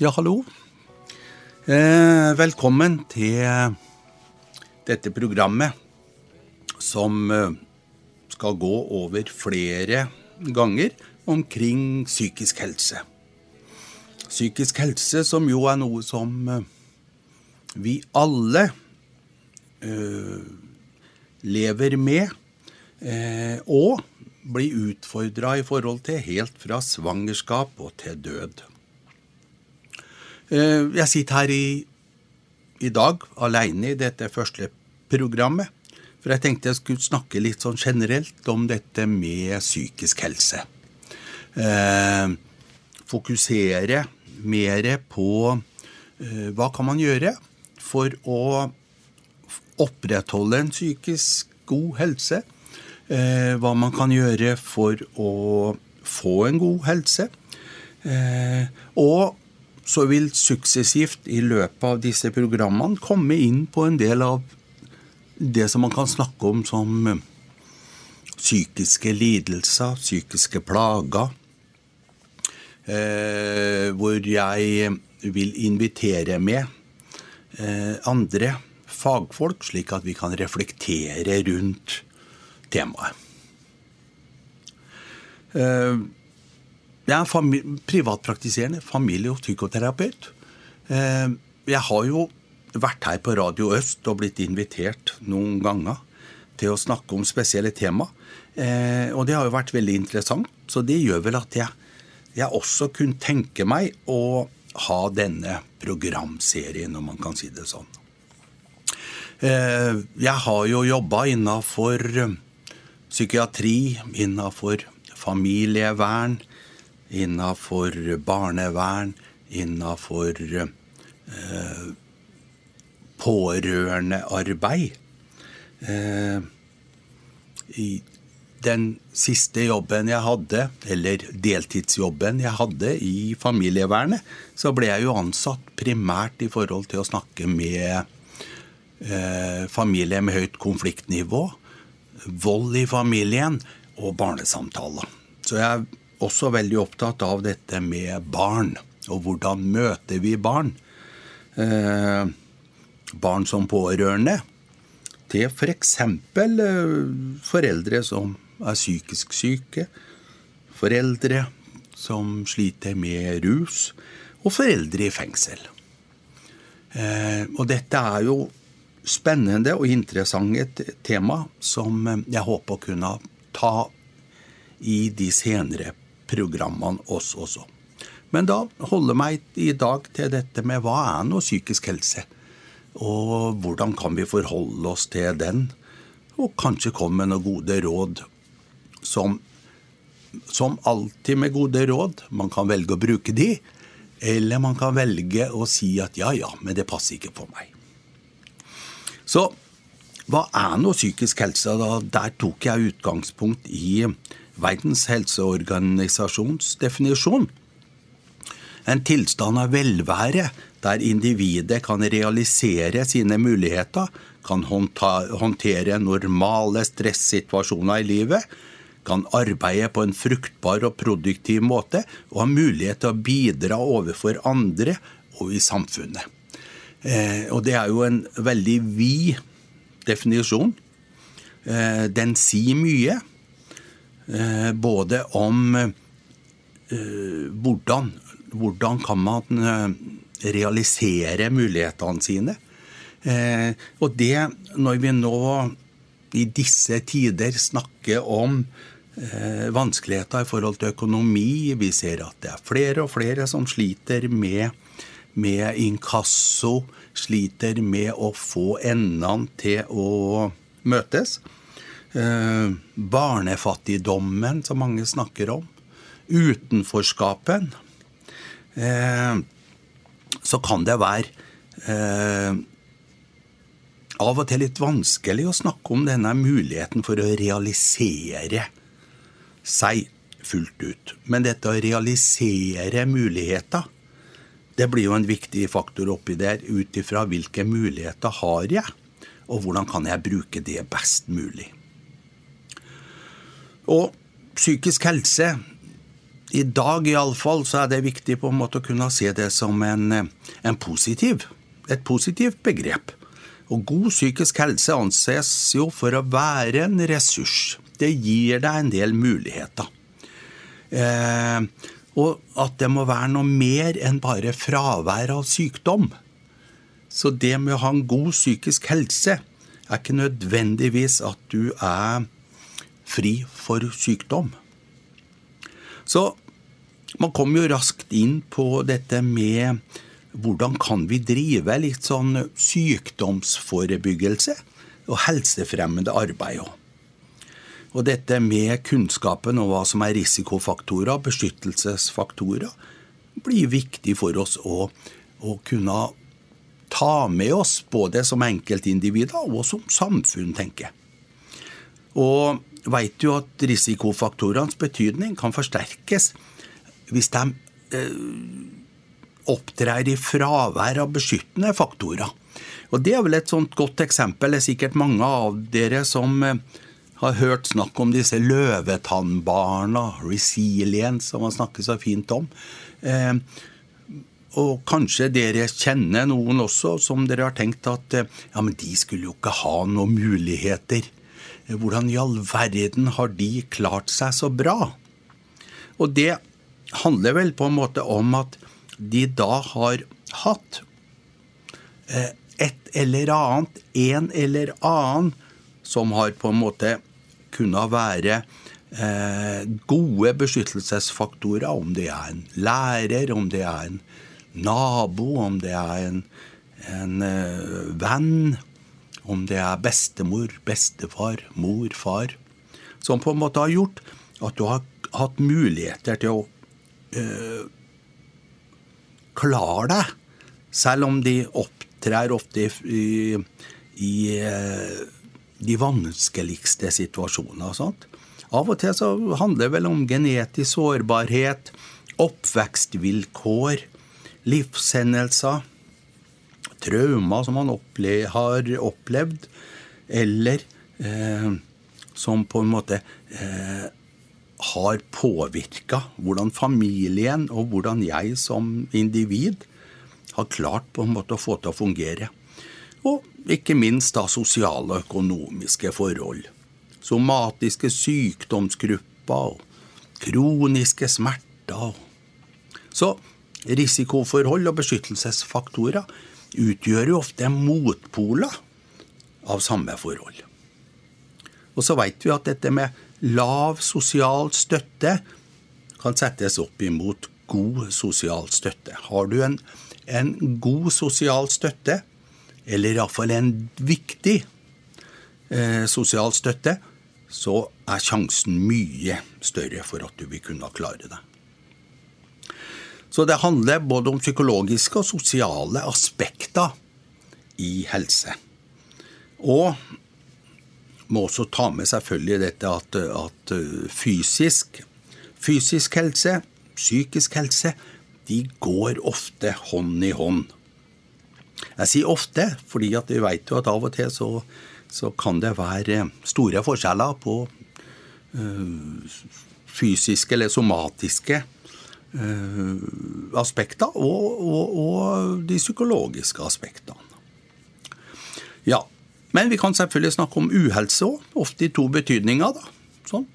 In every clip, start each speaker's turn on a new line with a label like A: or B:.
A: Ja, hallo. Eh, velkommen til dette programmet som eh, skal gå over flere ganger omkring psykisk helse. Psykisk helse som jo er noe som eh, vi alle eh, lever med, eh, og blir utfordra i forhold til helt fra svangerskap og til død. Eh, jeg sitter her i, i dag aleine i dette første programmet. For jeg tenkte jeg skulle snakke litt sånn generelt om dette med psykisk helse. Eh, fokusere mer på eh, hva kan man gjøre for å opprettholde en psykisk god helse. Hva man kan gjøre for å få en god helse. Og så vil suksessivt i løpet av disse programmene komme inn på en del av det som man kan snakke om som eh, psykiske lidelser, psykiske plager. Eh, hvor jeg vil invitere med eh, andre fagfolk, slik at vi kan reflektere rundt temaet. Eh, jeg er fami privatpraktiserende familie- og psykoterapeut. Eh, jeg har jo vært her på Radio Øst og blitt invitert noen ganger til å snakke om spesielle tema. Eh, og det har jo vært veldig interessant, så det gjør vel at jeg, jeg også kunne tenke meg å ha denne programserien, om man kan si det sånn. Eh, jeg har jo jobba innafor psykiatri, innafor familievern, innafor barnevern, innafor eh, pårørendearbeid. Eh, I den siste jobben jeg hadde, eller deltidsjobben jeg hadde i familievernet, så ble jeg jo ansatt primært i forhold til å snakke med eh, familier med høyt konfliktnivå, vold i familien og barnesamtaler. Så jeg også veldig opptatt av dette med barn, og hvordan møter vi barn. Eh, barn som pårørende til f.eks. For eh, foreldre som er psykisk syke, foreldre som sliter med rus, og foreldre i fengsel. Eh, og dette er jo spennende og interessant tema som jeg håper å kunne ta i de senere programmene oss også. Men da holder meg i dag til dette med hva er nå psykisk helse? Og hvordan kan vi forholde oss til den? Og kanskje komme med noen gode råd som, som alltid med gode råd. Man kan velge å bruke de, eller man kan velge å si at ja, ja, men det passer ikke på meg. Så hva er nå psykisk helse? Da, der tok jeg utgangspunkt i Verdens helseorganisasjons definisjon. En tilstand av velvære der individet kan realisere sine muligheter, kan håndtere normale stressituasjoner i livet, kan arbeide på en fruktbar og produktiv måte og ha mulighet til å bidra overfor andre og i samfunnet. Eh, og det er jo en veldig vid definisjon. Eh, den sier mye. Eh, både om eh, hvordan, hvordan kan man eh, realisere mulighetene sine. Og det, når vi nå i disse tider snakker om vanskeligheter i forhold til økonomi, vi ser at det er flere og flere som sliter med, med inkasso, sliter med å få endene til å møtes. Eh, barnefattigdommen, som mange snakker om. Utenforskapen. Eh, så kan det være eh, av og til litt vanskelig å snakke om denne muligheten for å realisere seg fullt ut. Men dette å realisere muligheter, det blir jo en viktig faktor oppi der ut ifra hvilke muligheter har jeg, og hvordan kan jeg bruke det best mulig. Og psykisk helse i dag iallfall så er det viktig på en måte å kunne se det som en, en positiv, et positivt begrep. Og god psykisk helse anses jo for å være en ressurs. Det gir deg en del muligheter. Eh, og at det må være noe mer enn bare fravær av sykdom. Så det med å ha en god psykisk helse er ikke nødvendigvis at du er fri for sykdom. Så man kom jo raskt inn på dette med hvordan kan vi drive litt sånn sykdomsforebyggelse og helsefremmende arbeid òg. Og dette med kunnskapen om hva som er risikofaktorer, beskyttelsesfaktorer, blir viktig for oss å, å kunne ta med oss, både som enkeltindivider og som samfunn, tenker jeg. Og veit jo at risikofaktorenes betydning kan forsterkes hvis de eh, opptrer i fravær av beskyttende faktorer. Og Det er vel et sånt godt eksempel. Det er sikkert mange av dere som eh, har hørt snakk om disse løvetannbarna, resilience, som man snakker så fint om. Eh, og kanskje dere kjenner noen også som dere har tenkt at ja, men de skulle jo ikke ha noen muligheter. Hvordan i all verden har de klart seg så bra? Og det handler vel på en måte om at de da har hatt eh, et eller annet, en eller annen, som har på en måte kunnet være eh, gode beskyttelsesfaktorer, om det er en lærer, om det er en nabo, om det er en, en uh, venn, om det er bestemor, bestefar, mor, far, som på en måte har gjort at du har hatt muligheter til å øh, klare deg, selv om de opptrer ofte i, i i de vanskeligste situasjoner. Sant? Av og til så handler det vel om genetisk sårbarhet, oppvekstvilkår, livshendelser, traumer som man opple har opplevd, eller eh, som på en måte eh, har påvirka hvordan familien og hvordan jeg som individ har klart på en måte å få til å fungere. Og ikke minst da sosiale og økonomiske forhold. Somatiske sykdomsgrupper og kroniske smerter. Så risikoforhold og beskyttelsesfaktorer utgjør jo ofte motpoler av samme forhold. Og så veit vi at dette med lav sosial støtte kan settes opp imot god sosial støtte. Har du en, en god sosial støtte, eller iallfall en viktig eh, sosial støtte, så er sjansen mye større for at du vil kunne klare det. Så det handler både om psykologiske og sosiale aspekter i helse. Og må også ta med selvfølgelig dette at, at fysisk, fysisk helse, psykisk helse, de går ofte hånd i hånd. Jeg sier ofte, fordi at vi vet jo at av og til så, så kan det være store forskjeller på øh, fysiske eller somatiske uh, aspekter og, og, og, de psykologiske aspektene. Ja, men vi kan selvfølgelig snakke om uhelse òg, ofte i to betydninger. da, sånn.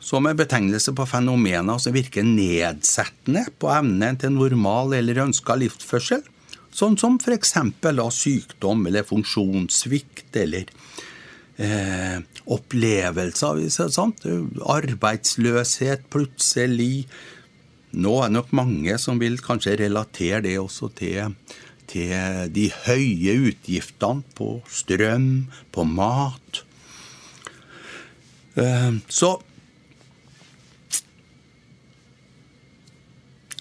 A: Som en betegnelse på fenomener som virker nedsettende på evnen til normal eller ønska livsførsel Sånn som f.eks. sykdom eller funksjonssvikt eller eh, opplevelser. Sant? Arbeidsløshet plutselig. Nå er det nok mange som vil kanskje relatere det også til, til de høye utgiftene på strøm, på mat. Eh, så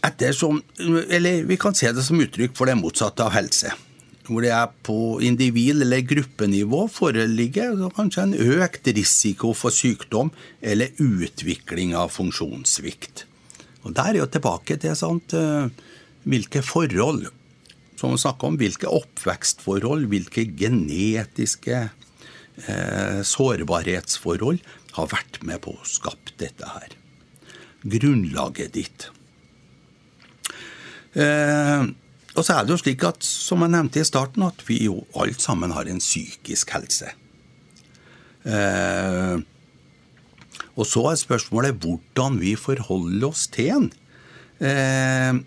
A: ettersom Eller vi kan se det som uttrykk for det motsatte av helse. Hvor det er på individ- eller gruppenivå foreligger kanskje en økt risiko for sykdom eller utvikling av funksjonssvikt. Og Der er jo tilbake til sant, eh, hvilke forhold som vi snakker om, hvilke oppvekstforhold, hvilke genetiske eh, sårbarhetsforhold har vært med på å skape dette her. grunnlaget ditt. Eh, og så er det jo slik at, som jeg nevnte i starten, at vi jo alt sammen har en psykisk helse. Eh, og så er spørsmålet hvordan vi forholder oss til den. Eh,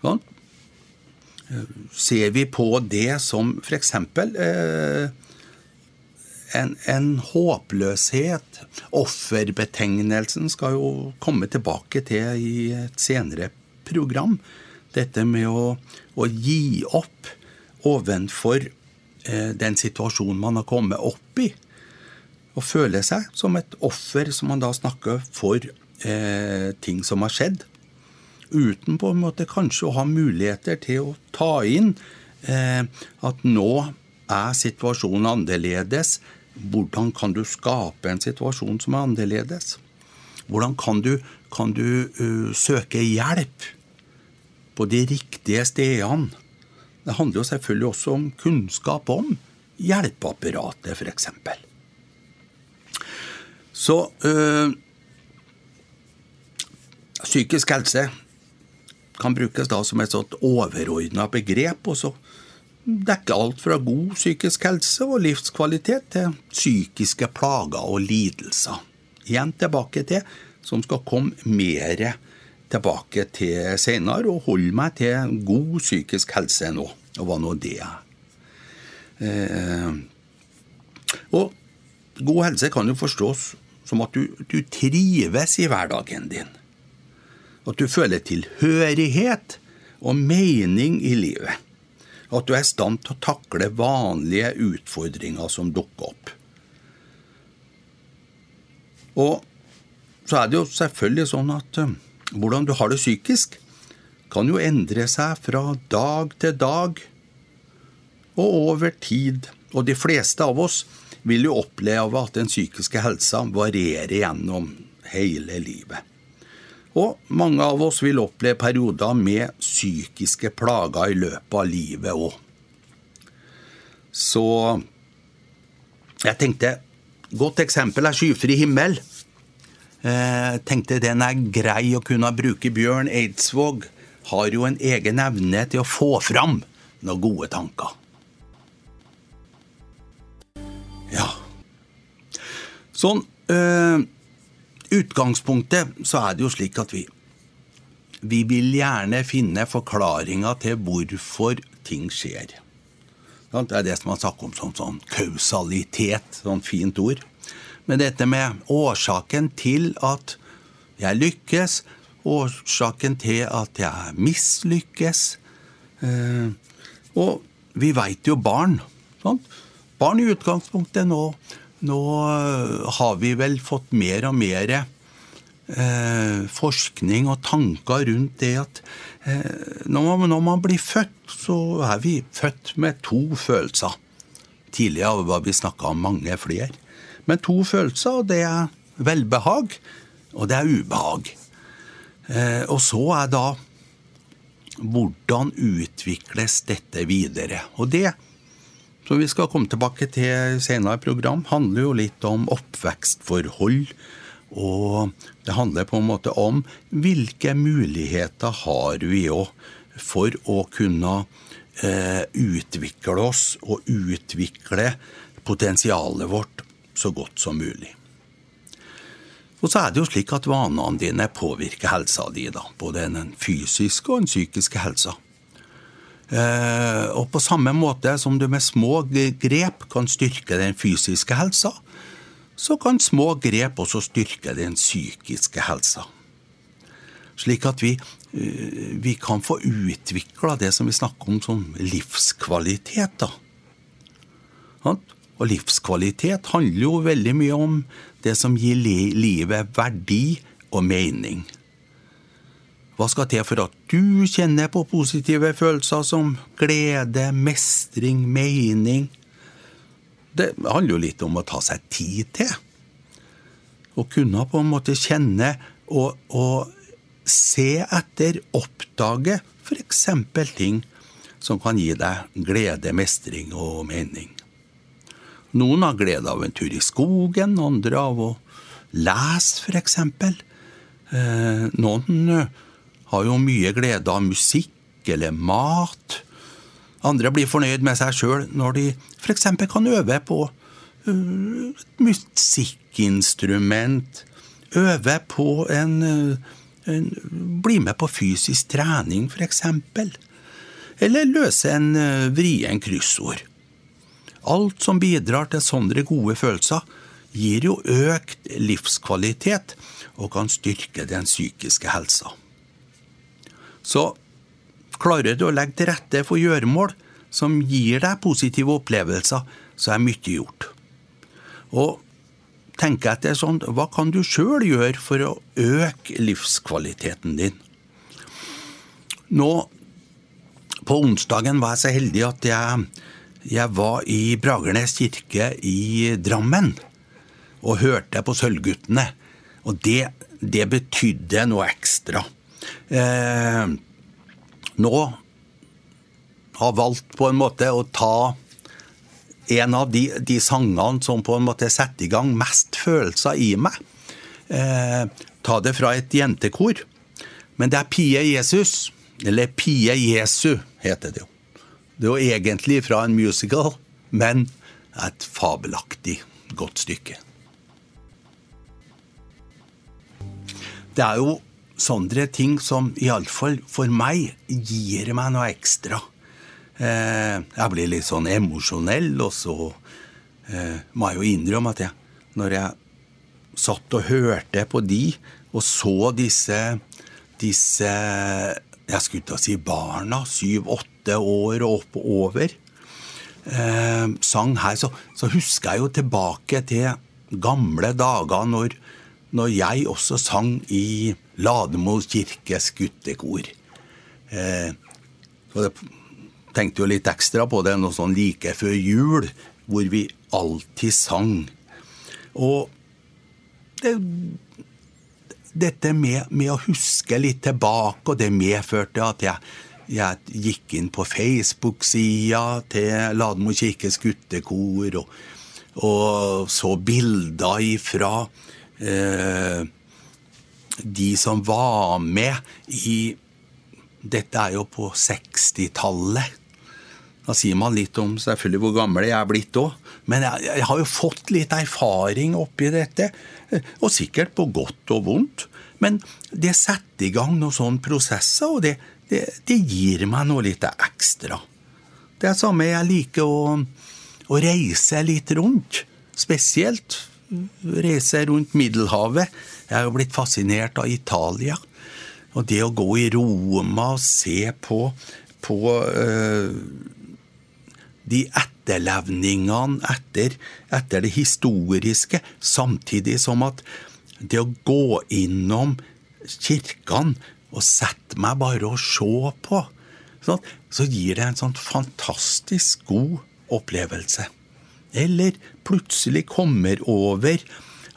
A: sånn. Ser vi på det som f.eks. Eh, en, en håpløshet Offerbetegnelsen skal jo komme tilbake til i et senere program. Dette med å, å gi opp ovenfor eh, den situasjonen man har kommet opp i. Og føle seg som et offer, som man da snakker for eh, ting som har skjedd. Uten på en måte kanskje å ha muligheter til å ta inn eh, at nå er situasjonen annerledes. Hvordan kan du skape en situasjon som er annerledes? Hvordan kan du, kan du uh, søke hjelp på de riktige stedene? Det handler jo selvfølgelig også om kunnskap om hjelpeapparatet, f.eks. Så øh, Psykisk helse kan brukes da som et sånt overordna begrep. og så dekker alt fra god psykisk helse og livskvalitet til psykiske plager og lidelser. Igjen tilbake til, som skal komme mer tilbake til senere, og holde meg til god psykisk helse nå. Og hva nå det. Eh, og god helse kan jo forstås som at du, du trives i hverdagen din. At du føler tilhørighet og mening i livet. At du er i stand til å takle vanlige utfordringer som dukker opp. Og så er det jo selvfølgelig sånn at uh, hvordan du har det psykisk, kan jo endre seg fra dag til dag og over tid. Og de fleste av oss vil jo oppleve at den psykiske helsa varierer gjennom hele livet. Og mange av oss vil oppleve perioder med psykiske plager i løpet av livet òg. Så jeg tenkte Godt eksempel er skyfri himmel. Eh, tenkte den er grei å kunne bruke. Bjørn Eidsvåg har jo en egen evne til å få fram noen gode tanker. Ja. Sånn øh, utgangspunktet så er det jo slik at vi vi vil gjerne finne forklaringer til hvorfor ting skjer. Det er det som man snakker om som sånn kausalitet, sånn fint ord. Men dette med årsaken til at jeg lykkes, årsaken til at jeg mislykkes. Eh, og vi veit jo barn. Barn i utgangspunktet nå nå eh, har vi vel fått mer og mer eh, forskning og tanker rundt det at eh, når, man, når, man, blir født, så er vi født med to følelser. Tidligere var vi snakka om mange flere. Men to følelser, og det er velbehag, og det er ubehag. Eh, og så er da hvordan utvikles dette videre? Og det som vi skal komme tilbake til senere i program, handler jo litt om oppvekstforhold. Og det handler på en måte om hvilke muligheter har vi òg for å kunne eh, utvikle oss og utvikle potensialet vårt så godt som mulig. Og så er det jo slik at vanene dine påvirker helsa di, da, både den fysiske og den psykiske helsa. Eh, og på samme måte som du med små grep kan styrke den fysiske helsa, så kan små grep også styrke den psykiske helsa. Slik at vi, eh, vi kan få utvikla det som vi snakker om som livskvalitet. da. Og livskvalitet handler jo veldig mye om det som gir livet verdi og mening. Hva skal til for at du kjenner på positive følelser som glede, mestring, mening? Det handler jo litt om å ta seg tid til. Å kunne på en måte kjenne og, og se etter, oppdage f.eks. ting som kan gi deg glede, mestring og mening. Noen har glede av en tur i skogen, andre av å lese, f.eks. Eh, noen eh, har jo mye glede av musikk eller mat. Andre blir fornøyd med seg sjøl når de f.eks. kan øve på et musikkinstrument. Øve på en, en Bli med på fysisk trening, f.eks. Eller løse en uh, vrien kryssord. Alt som bidrar til sånne gode følelser, gir jo økt livskvalitet og kan styrke den psykiske helsa. Så klarer du å legge til rette for gjøremål som gir deg positive opplevelser, så er mye gjort. Og tenk til sånn, hva kan du sjøl gjøre for å øke livskvaliteten din? Nå, på onsdagen var jeg så heldig at jeg, jeg var i Bragernes kirke i Drammen og hørte på Sølvguttene. Og det, det betydde noe ekstra. Eh, nå har valgt på en måte å ta en av de, de sangene som på en måte setter i gang mest følelser i meg. Eh, ta det fra et jentekor. Men det er Pie Jesus, eller Pie Jesu, heter det jo. Det er jo egentlig fra en musical, men et fabelaktig godt stykke. Det er jo sånne ting som iallfall for meg gir meg noe ekstra. Eh, jeg blir litt sånn emosjonell, og så eh, må jeg jo innrømme at jeg, når jeg satt og hørte på de, og så disse, disse jeg skulle til å si barna, syv-åtte år og oppover, eh, sang her, så, så, husker jeg jo tilbake til gamle dager når når jeg også sang i Lademo kirkes guttekor. Eh, så jeg tenkte jo litt ekstra på det noe sånn like før jul, hvor vi alltid sang. Og det, dette med, med, å huske litt tilbake, og det medførte at jeg, jeg gikk inn på Facebook-sida til Lademo kirkes guttekor og, og så bilder ifra Eh, de som var med i Dette er jo på 60-tallet. Da sier man litt om selvfølgelig hvor gammel jeg er blitt òg. Men jeg, jeg, har jo fått litt erfaring oppi dette. Og sikkert på godt og vondt. Men det setter i gang noen sånne prosesser, og det, det, det gir meg noe litt ekstra. Det er samme jeg liker å, å reise litt rundt. Spesielt reise rundt Middelhavet. Jeg er jo blitt fascinert av Italia. Og det å gå i Roma og se på, på uh, de etterlevningene etter, etter, det historiske, samtidig som at det å gå innom kirkene og sette meg bare og se på, sånn, så gir det en sånn fantastisk god opplevelse. Eller plutselig kommer over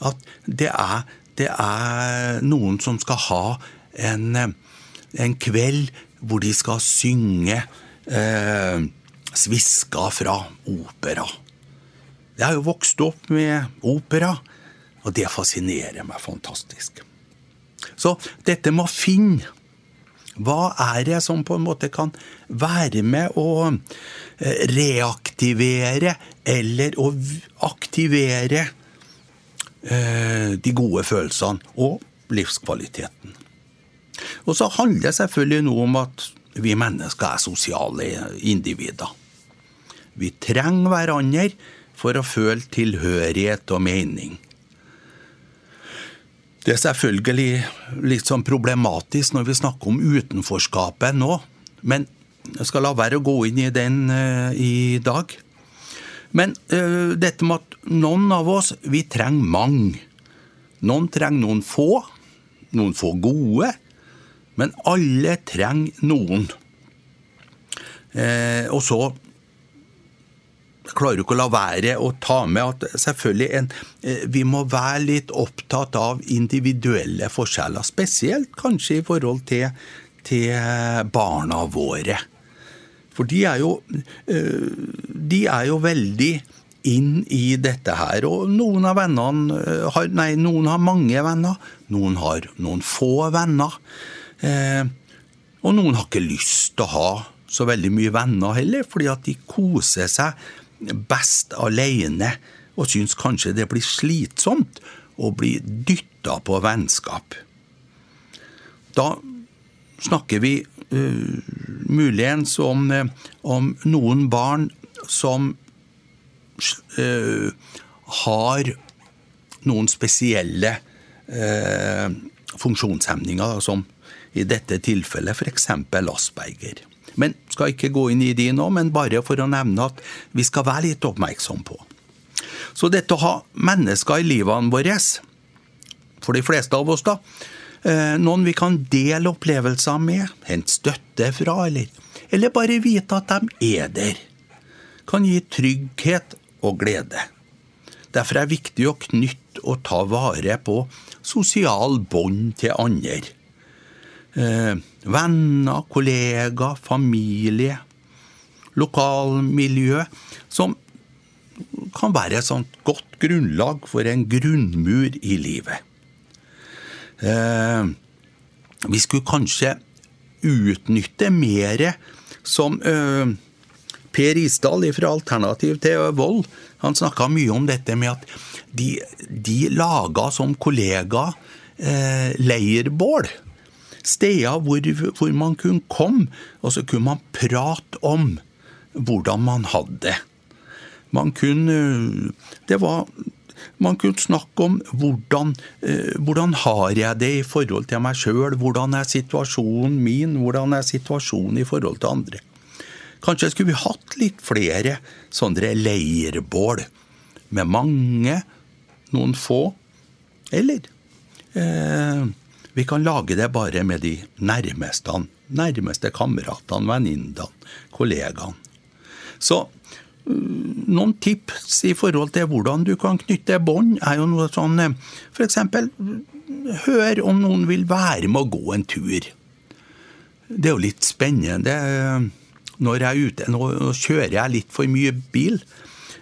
A: at det er, det er noen som skal ha en, en, kveld hvor de skal synge eh, sviska fra opera. Jeg har jo vokst opp med opera, og det fascinerer meg fantastisk. Så dette med å finne hva er det som på en måte kan være med å eh, reaktivere eller å aktivere de gode følelsene og livskvaliteten? Og så handler det selvfølgelig nå om at vi mennesker er sosiale individer. Vi trenger hverandre for å føle tilhørighet og mening. Det er selvfølgelig litt sånn problematisk når vi snakker om utenforskapet nå, men jeg skal la være å gå inn i den uh, i dag. Men uh, dette med at noen av oss, vi trenger mange. Noen trenger noen få, noen få gode, men alle trenger noen. Uh, og så klarer klarer ikke å la være å ta med at selvfølgelig en, eh, vi må være litt opptatt av individuelle forskjeller. Spesielt kanskje i forhold til, til barna våre. For de er jo, eh, de er jo veldig inn i dette her. Og noen av vennene eh, har Nei, noen har mange venner. Noen har noen få venner. Eh, og noen har ikke lyst til å ha så veldig mye venner heller, fordi at de koser seg best alene. Og syns kanskje det blir slitsomt å bli dytta på vennskap. Da snakker vi muligens om, uh, om noen barn som uh, har noen spesielle uh, funksjonshemninger, som i dette tilfellet f.eks. Asperger. Men skal ikke gå inn i de nå, men bare for å nevne at vi skal være litt oppmerksom på. Så dette å ha mennesker i livene våre, for de fleste av oss, da, noen vi kan dele opplevelser med, hente støtte fra, eller, eller bare vite at de er der kan gi trygghet og glede. Derfor er det viktig å knytte og ta vare på sosial bånd til andre. Eh, venner, kollegaer, familie, lokalmiljø, som kan være et sånt godt grunnlag for en grunnmur i livet. Eh, vi skulle kanskje utnytte mer som eh, Per Isdal fra Alternativ til vold han snakka mye om dette med at de, de laga som kollega eh, leirbål. Steder hvor, hvor, man kunne komme, og så kunne man prate om hvordan man hadde det. Man kunne Det var man kunne snakke om hvordan, eh, hvordan har jeg det i forhold til meg sjøl, hvordan er situasjonen min, hvordan er situasjonen i forhold til andre. Kanskje skulle vi hatt litt flere sånne leirbål, med mange, noen få, eller eh, vi kan lage det bare med de nærmeste, nærmeste kameratene, venninnene, kollegaene. Så noen tips i forhold til hvordan du kan knytte bånd, er jo noe sånn eh, F.eks. hør om noen vil være med å gå en tur. Det er jo litt spennende når jeg er ute. Nå kjører jeg litt for mye bil.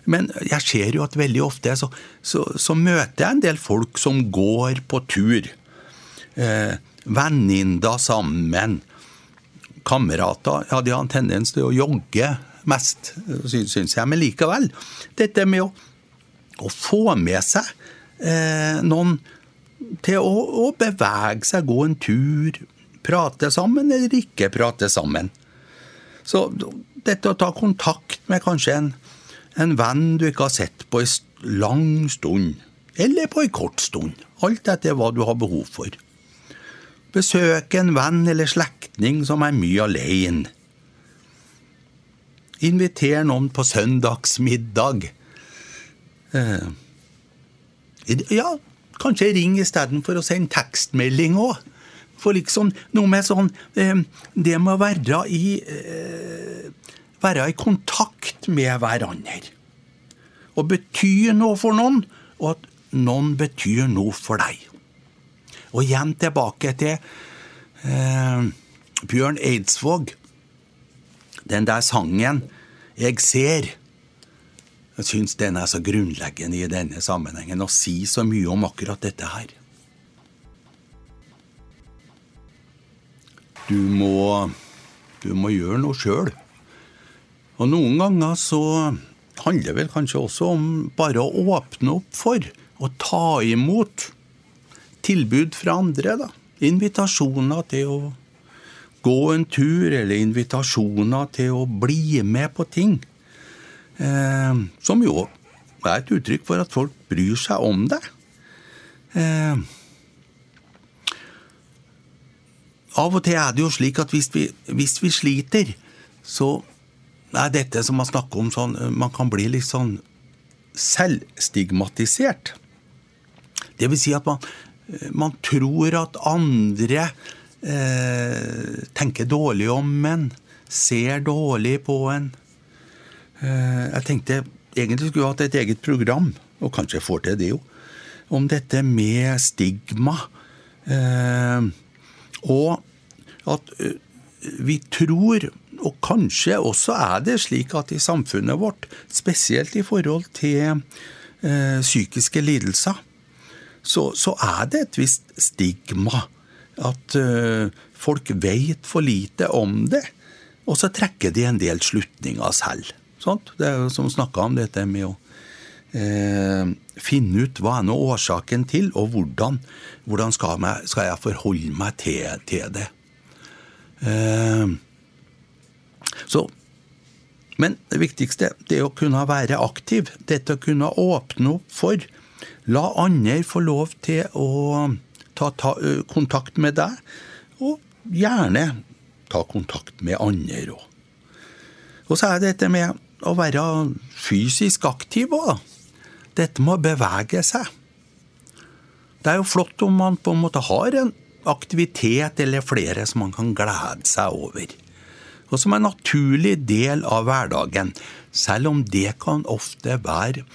A: Men jeg ser jo at veldig ofte så, så, så møter jeg en del folk som går på tur. Eh, Venninner sammen. Kamerater. Ja, de har en tendens til å jogge mest, syns jeg. Men likevel. Dette med å, å få med seg eh, noen til å, å bevege seg, gå en tur, prate sammen eller ikke prate sammen. Så dette å ta kontakt med kanskje en, en venn du ikke har sett på en lang stund, eller på en kort stund, alt etter hva du har behov for. Besøke en venn eller slektning som er mye alene. Inviter noen på søndagsmiddag. Eh, ja, kanskje ring istedenfor å sende tekstmelding òg. For liksom noe med sånn eh, Det med å være i eh, Være i kontakt med hverandre. Og bety noe for noen, og at noen betyr noe for deg. Og igjen tilbake til eh, Bjørn Eidsvåg. Den der sangen 'Jeg ser'. Jeg syns den er så grunnleggende i denne sammenhengen, og sier så mye om akkurat dette her. Du må, du må gjøre noe sjøl. Og noen ganger så handler det vel kanskje også om bare å åpne opp for å ta imot tilbud fra andre. da. Invitasjoner til å gå en tur, eller invitasjoner til å bli med på ting. Eh, som jo er et uttrykk for at folk bryr seg om deg. Eh, av og til er det jo slik at hvis vi, hvis vi sliter, så er dette som man snakker om sånn Man kan bli litt sånn selvstigmatisert. Det vil si at man, man tror at andre eh, tenker dårlig om en, ser dårlig på en. Eh, jeg tenkte egentlig skulle hatt et eget program, og kanskje jeg får til det jo, om dette med stigma. Eh, og at vi tror og kanskje også er det slik at i samfunnet vårt, spesielt i forhold til eh, psykiske lidelser, så, så, er det et visst stigma. At eh, folk vet for lite om det, og så trekker de en del slutninger selv. Sånt? Det er jo som snakka om dette med å eh, finne ut hva er nå årsaken til, og hvordan, hvordan skal, jeg, skal, jeg, forholde meg til, til det. Eh, så men det viktigste det er å kunne være aktiv. Dette å kunne åpne opp for. La andre få lov til å ta, ta kontakt med deg, og gjerne ta kontakt med andre òg. Og så er det dette med å være fysisk aktiv òg. Dette med å bevege seg. Det er jo flott om man på en måte har en aktivitet eller flere som man kan glede seg over og som er en naturlig del av hverdagen. Selv om det kan ofte være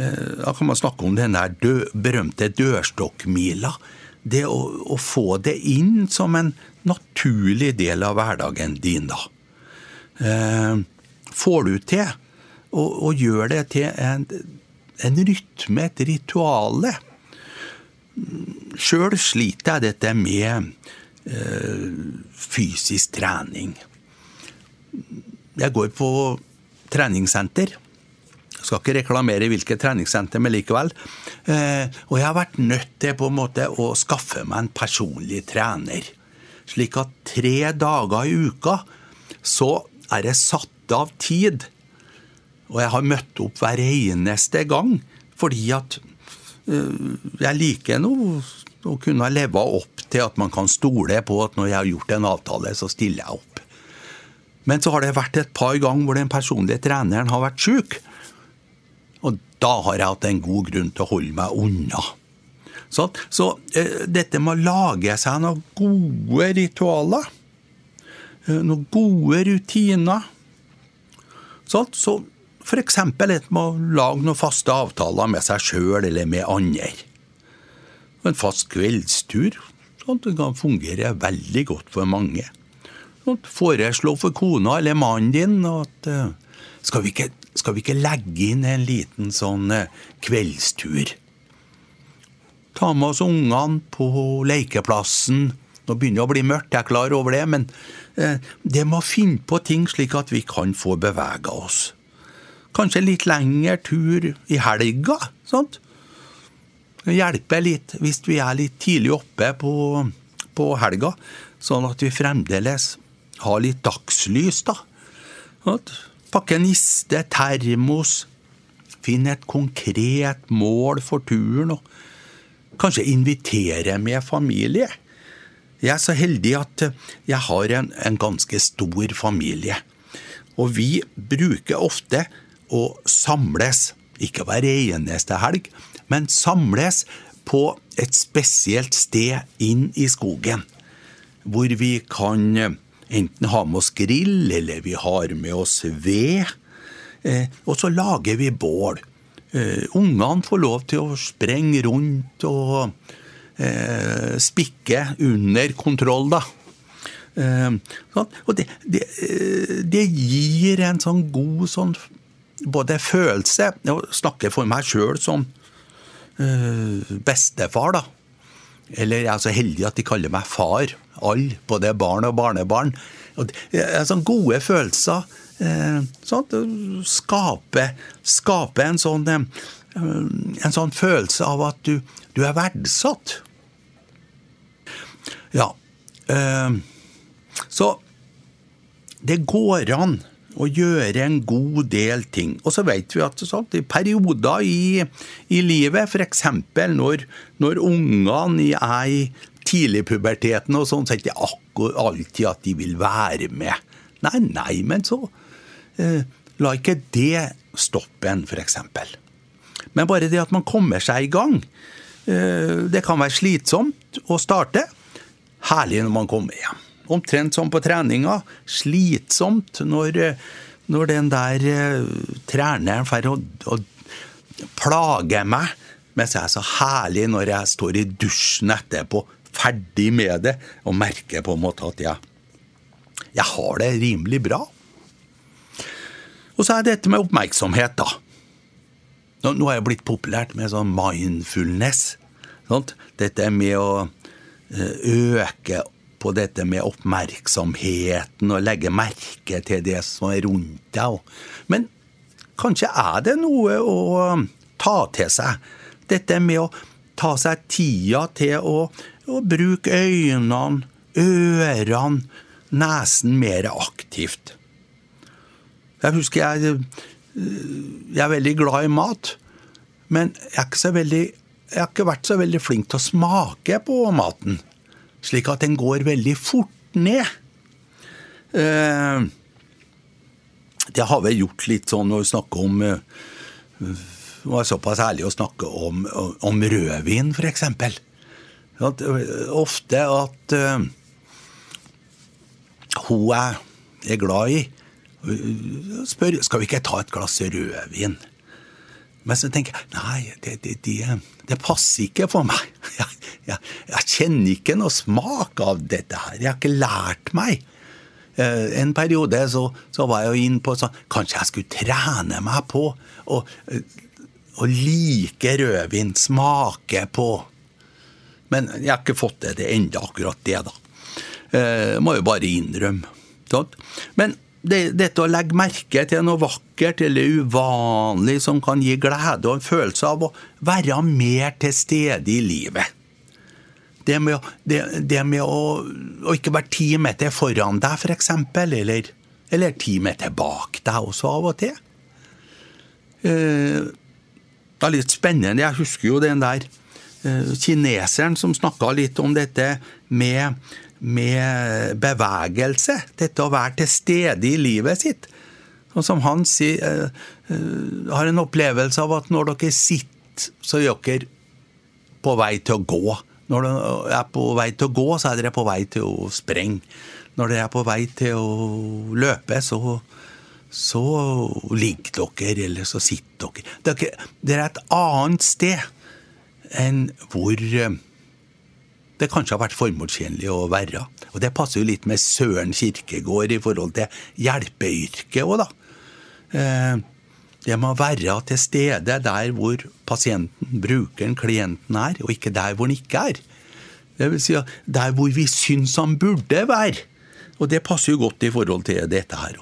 A: eh, Da kan man snakke om den der dø, berømte dørstokkmila. Det å, å, få det inn som en naturlig del av hverdagen din, da. Eh, får du til å gjøre det til en, en rytme, et rituale Sjøl sliter jeg dette med eh, fysisk trening. Jeg går på treningssenter. Jeg skal ikke reklamere hvilket treningssenter, men likevel. Eh, og jeg har vært nødt til på en måte å skaffe meg en personlig trener. Slik at tre dager i uka så er det satt av tid. Og jeg har møtt opp hver eneste gang fordi at eh, jeg liker noe å kunne leve opp til at man kan stole på at når jeg har gjort en avtale, så stiller jeg opp. Men så har det vært et par ganger hvor den personlige treneren har vært syk. Og da har jeg hatt en god grunn til å holde meg unna. Så, så eh, dette med å lage seg noen gode ritualer, eh, noen gode rutiner så, så F.eks. et med å lage noen faste avtaler med seg sjøl eller med andre. En fast kveldstur. Sånn, det kan fungere veldig godt for mange Sånn, foreslå for kona eller mannen din at uh, skal, vi ikke, skal, vi ikke, legge inn en liten sånn uh, kveldstur? Ta med oss ungene på lekeplassen. Nå begynner det å bli mørkt, jeg er klar over det, men eh, det må finne på ting slik at vi kan få bevega oss. Kanskje litt lengre tur i helga. sant? Hjelpe litt hvis vi er litt tidlig oppe på, på helga, sånn at vi fremdeles har litt dagslys, da. Pakke niste, termos. Finn et konkret mål for turen, og kanskje invitere med familie. Jeg er så heldig at jeg har en, en ganske stor familie. Og vi bruker ofte å samles, ikke hver eneste helg, men samles på et spesielt sted inn i skogen. Hvor vi kan enten har med oss grill, eller vi har med oss ved. Eh, og så lager vi bål. Eh, ungene får lov til å sprenge rundt og eh, spikke under kontroll, da. Sånn. Og det, det, det, gir en sånn god sånn både følelse Jeg snakker for meg sjøl som bestefar, da. Eller jeg er så heldig at de kaller meg far. Alle, både barn og barnebarn. Det er sånne gode følelser. Eh, sånn, skape, skape en, sånn, eh, en sånn følelse av at du, du er verdsatt. Ja. Eh, så det går an å gjøre en god del ting. Og så vet vi at sånn, i perioder i, i livet, f.eks. Når, når ungene er i tidligpuberteten og sånn, så er det ikke akkurat alltid at de vil være med. Nei, nei, men så eh, La ikke det stoppe en, f.eks. Men bare det at man kommer seg i gang. Eh, det kan være slitsomt å starte. Herlig når man kommer hjem. Omtrent som på treninga. Slitsomt når, når den der eh, treneren å, å plage meg. Mens jeg er så herlig når jeg står i dusjen etterpå, ferdig med det, og merker på en måte at jeg jeg har det rimelig bra. Og så er det dette med oppmerksomhet, da. Nå, nå er jeg blitt populært med sånn mindfulness. Sant? Dette med å eh, øke på dette med oppmerksomheten og legge merke til det som er rundt deg. Men kanskje er det noe å ta til seg. Dette med å ta seg tida til å, å bruke øynene, ørene, nesen mer aktivt. Jeg husker jeg, jeg er veldig glad i mat, men jeg, veldig, jeg har ikke vært så veldig flink til å smake på maten. Slik at den går veldig fort ned. Eh, det har vel gjort litt sånn når vi snakker om det eh, var såpass ærlig å snakke om, om rødvin, f.eks. Ofte at uh, hun jeg er glad i, spør skal vi ikke ta et glass rødvin. Men så tenker jeg nei, det, det, det, det passer ikke for meg. Jeg, jeg, jeg, kjenner ikke noe smak av dette her. Jeg har ikke lært meg. Eh, en periode så, så var jeg jo inn på sånn Kanskje jeg skulle trene meg på å like rødvin, smake på Men jeg har ikke fått det til enda akkurat det, da. Eh, må jo bare innrømme. Sånn. Men det, dette å legge merke til noe vakkert eller uvanlig som kan gi glede og en følelse av å være mer til stede i livet. Det med, det, det med å, å, ikke være ti meter foran deg, f.eks., eller, eller ti meter bak deg også av og til. Eh, det er litt spennende. Jeg husker jo den der kineseren som snakka litt om dette med med bevegelse. Dette å være til stede i livet sitt. Og som han sier, uh, uh, har en opplevelse av at når dere sitter, så er dere på vei til å gå. Når dere er på vei til å gå, så er dere på vei til å sprenge. Når dere er på vei til å løpe, så, så ligger dere, eller så sitter dere. Dere, dere er et annet sted enn hvor uh, det kanskje har vært formålstjenlig å være. Og Det passer jo litt med Søren Kirkegård i forhold til hjelpeyrket òg, da. Det det må være til stede der hvor pasienten, brukeren, klienten er, og ikke der hvor han ikke er. Det vil si der hvor vi syns han burde være. Og det passer jo godt i forhold til dette her.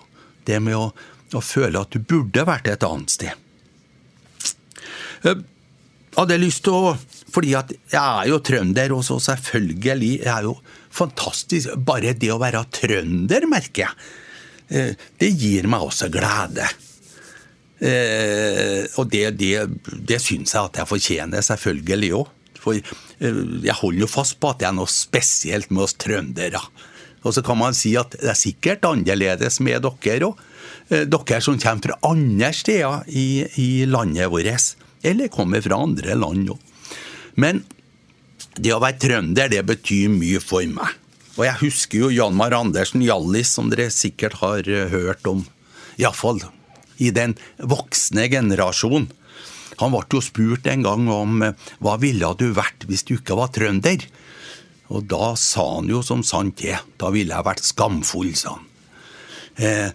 A: Det med å, å føle at du burde vært et annet sted. Jeg eh, lyst til å fordi at jeg er jo trønder, og så selvfølgelig jeg er jo fantastisk. Bare det å være trønder, merker jeg. Eh, det gir meg også glede. Eh, og det, det, det syns jeg at jeg fortjener, selvfølgelig òg. For eh, jeg holder jo fast på at det er noe spesielt med oss trøndere. Og så kan man si at det er sikkert annerledes med dere òg. Dere som kommer fra andre steder i, i landet vårt. Eller kommer fra andre land òg. Men det å være trønder, det betyr mye for meg. Og jeg husker jo Janmar Andersen Hjallis, som dere sikkert har eh, hørt om. Iallfall i den voksne generasjonen. Han ble jo spurt en gang om eh, hva ville du vært hvis du ikke var trønder? Og da sa han jo som sant er. Da ville jeg vært skamfull, sa han. Eh,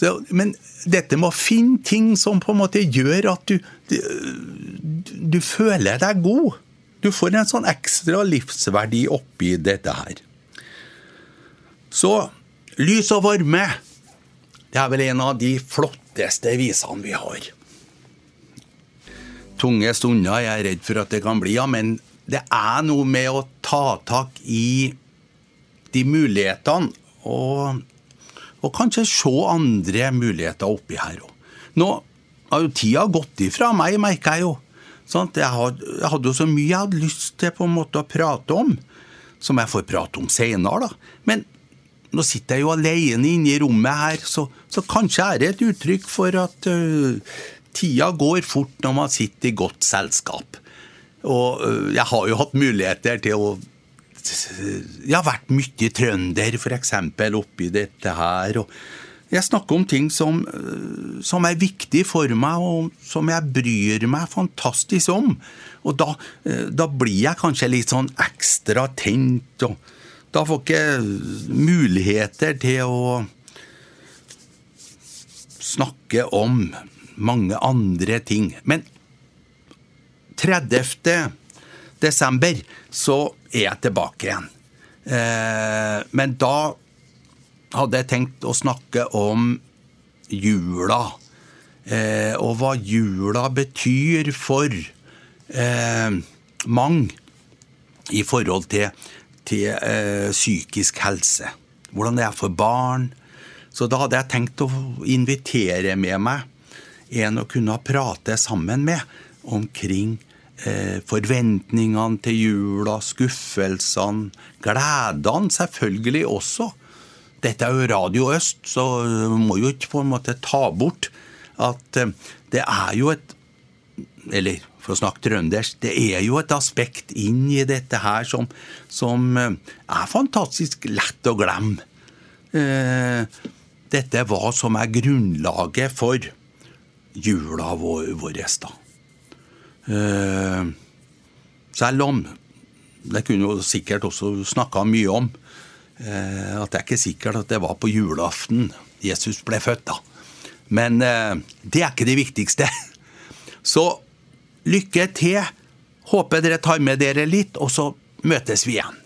A: så, men dette med å finne ting som på en måte gjør at du, du, føler deg god. Du får en sånn ekstra livsverdi oppi dette her. Så lys og varme, det er vel en av de flotteste visene vi har. Tunge stunder jeg er redd for at det kan bli, ja, men det er noe med å ta tak i de mulighetene, og, og kanskje se andre muligheter oppi her òg. Nå har jo tida gått ifra meg, merker jeg jo. Sånn, jeg, hadde, jo så mye jeg hadde lyst til på en måte å prate om, som jeg får prate om senere. da. Men nå sitter jeg jo alene inne i rommet her, så, så kanskje er det et uttrykk for at uh, tida går fort når man sitter i godt selskap. Og uh, jeg har jo hatt muligheter til å Jeg har vært mye trønder, f.eks., oppi dette her. og jeg snakker om ting som, øh, som, er viktig for meg, og som jeg bryr meg fantastisk om. Og da, øh, da blir jeg kanskje litt sånn ekstra tent og, Da får ikke muligheter til å snakke om mange andre ting. Men 30. desember så er jeg tilbake igjen. Eh, men da hadde jeg tenkt å snakke om jula. Eh, og hva jula betyr for eh, mange i forhold til, til eh, psykisk helse. Hvordan det er for barn. Så da hadde jeg tenkt å invitere med meg en å kunne prate sammen med omkring eh, forventningene til jula, skuffelsene, gledene selvfølgelig også. Dette er jo Radio Øst, så må jo ikke på en måte ta bort at eh, det er jo et Eller for å snakke trøndersk, det er jo et aspekt inn i dette her som, som eh, er fantastisk lett å glemme. Eh, dette er hva som er grunnlaget for jula vår, vår da. Selv om det kunne jo sikkert også snakka mye om at det er ikke sikkert at det var på julaften Jesus ble født, da. Men eh, det er ikke det viktigste. Så lykke til. Håper dere tar med dere litt, og så møtes vi igjen.